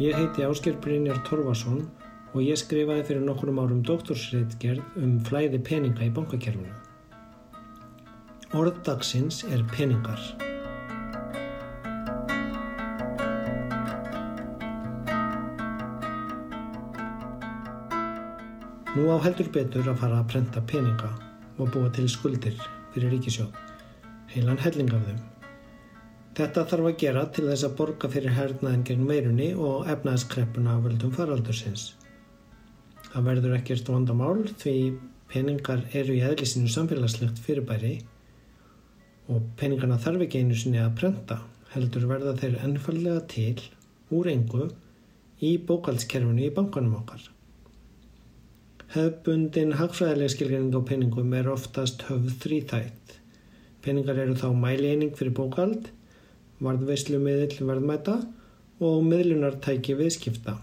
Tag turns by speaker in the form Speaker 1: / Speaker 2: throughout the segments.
Speaker 1: Ég heiti Ásker Brynjar Torfason og ég skrifaði fyrir nokkurum árum doktorsreitgerð um flæði peninga í bankakerfinu. Orðdagsins er peningar. Nú á heldur betur að fara að prenta peninga og búa til skuldir fyrir ríkisjóð, heilan helling af þeim. Þetta þarf að gera til þess að borga fyrir hernaðin gegn meirunni og efnaðskreppuna af völdum faraldursins. Það verður ekkert vandamál því peningar eru í eðlisinu samfélagslegt fyrirbæri og peningarna þarf ekki einu sinni að prenta heldur verða þeir ennfallega til úr engu í bókaldskerfunu í bankanum okkar. Hefbundin hagfræðileg skilgreining á peningum er oftast höfð þrýþætt. Peningar eru þá mæleining fyrir bókald varðveislu miðl verðmæta og miðlunartæki viðskipta.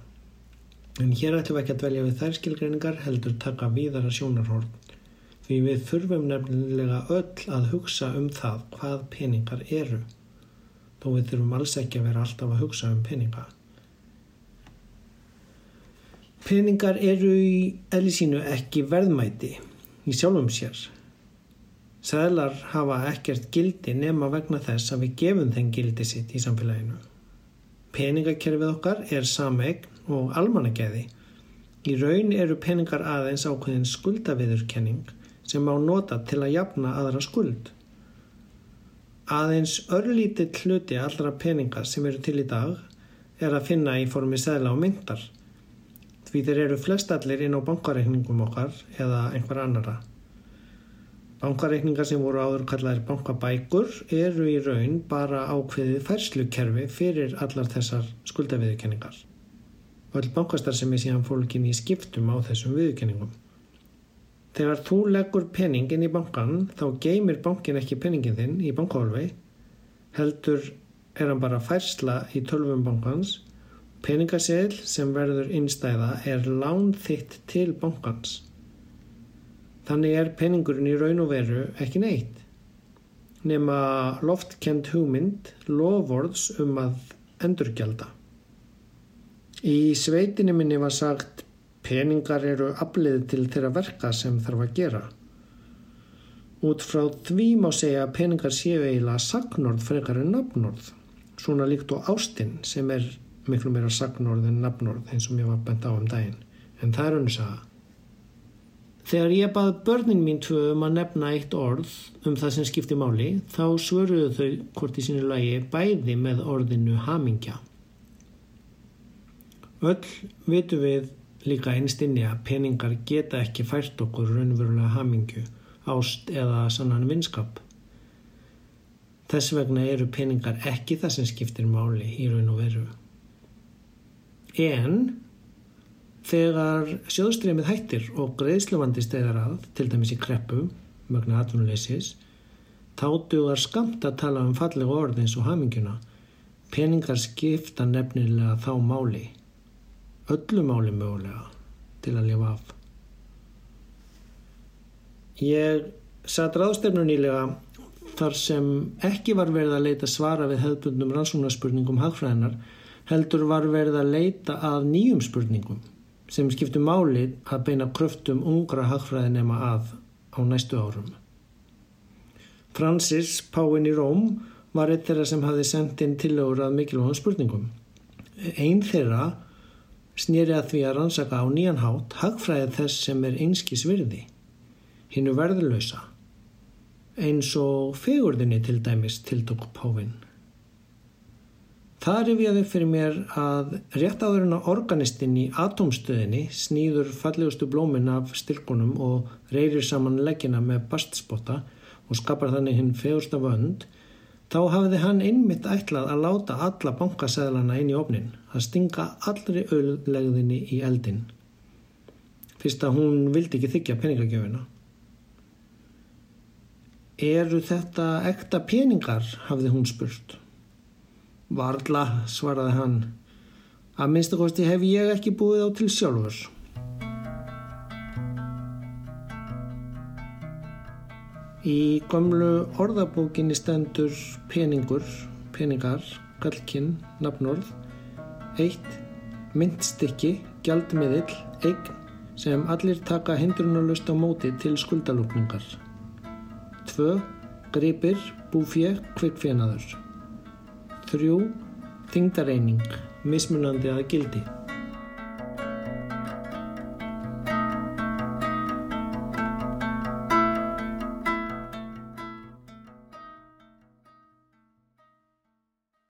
Speaker 1: En hér ætlum við ekki að dvelja við þær skilgreiningar heldur taka víðara sjónarhórn. Því við þurfum nefnilega öll að hugsa um það hvað peningar eru. Þó við þurfum alls ekki að vera alltaf að hugsa um peninga. Peningar eru í ellisínu ekki verðmæti í sjálfum sér. Sæðlar hafa ekkert gildi nema vegna þess að við gefum þeim gildi sitt í samfélaginu. Peningakerfið okkar er sameign og almannageði. Í raun eru peningar aðeins ákveðin skuldaviðurkenning sem á nota til að jafna aðra skuld. Aðeins örlítið hluti allra peninga sem eru til í dag er að finna í formi sæðla og myndar. Því þeir eru flestallir inn á bankareikningum okkar eða einhver annara. Bankareikningar sem voru áður kallaðir bankabækur eru í raun bara ákveðið færslukerfi fyrir allar þessar skuldaviðurkenningar. Öll bankastar sem er síðan fólkin í skiptum á þessum viðurkenningum. Þegar þú leggur pening inn í bankan þá geymir bankin ekki peningin þinn í bankahólfi, heldur er hann bara færsla í tölvum bankans. Peningaseil sem verður innstæða er lán þitt til bankans. Þannig er peningurinn í raun og veru ekki neitt. Nefna loftkend hugmynd lovorðs um að endurgelda. Í sveitinni minni var sagt peningar eru aflið til þeirra verka sem þarf að gera. Út frá því má segja að peningar séu eiginlega sagnorð frekar en nafnorð. Svona líkt og ástinn sem er miklu meira sagnorð en nafnorð eins og mér var bent á um daginn. En það er unnus að Þegar ég bað börnin mín tvö um að nefna eitt orð um það sem skipti máli þá svöruðu þau hvort í sínu lagi bæði með orðinu hamingja. Öll vitu við líka einstinni að peningar geta ekki fært okkur raunverulega hamingju, ást eða sannan vinskap. Þess vegna eru peningar ekki það sem skiptir máli í raun og veru. En Þegar sjóðstreymið hættir og greiðsluvandi stegar að, til dæmis í kreppu, mögna atvinnuleysis, þá dugar skamt að tala um fallega orð eins og haminguna. Peningar skipta nefnilega þá máli, öllu máli mögulega, til að lifa af. Ég satt ráðstefnu nýlega þar sem ekki var verið að leita svara við hefðbundum rannsóknarspurningum hagfræðinar, heldur var verið að leita að nýjum spurningum sem skiptu máli að beina kröftum ungra hagfræðinema að á næstu árum. Francis, Páinn í Róm, var eitt þeirra sem hafi sendt inn tillögur að mikilvægum spurningum. Einn þeirra snýri að því að rannsaka á nýjan hátt hagfræðið þess sem er einskis virði, hinnu verðurlausa, eins og fegurðinni til dæmis tildokk Páinn. Það rifjaði fyrir mér að rétt áður en að organistinn í atomstöðinni snýður fallegustu blómin af styrkunum og reyrir saman leggina með bastspotta og skapar þannig hinn fegursta vönd, þá hafiði hann einmitt ætlað að láta alla bankasæðlana inn í ofnin, að stinga allri auðlegðinni í eldin. Fyrst að hún vildi ekki þykja peningagjöfina. Eru þetta ekta peningar, hafði hún spurt. Varla, svaraði hann. Að minnstakosti hef ég ekki búið á til sjálfur. Í gömlu orðabókinni stendur peningur, peningar, gallkinn, nafnorð, eitt myndstykki, gjaldmiðill, eign sem allir taka hindrunarlust á móti til skuldalúkningar. 2. Gripir, búfjö, kvikfjenaður. 3. Þingdareining, mismunandi að gildi.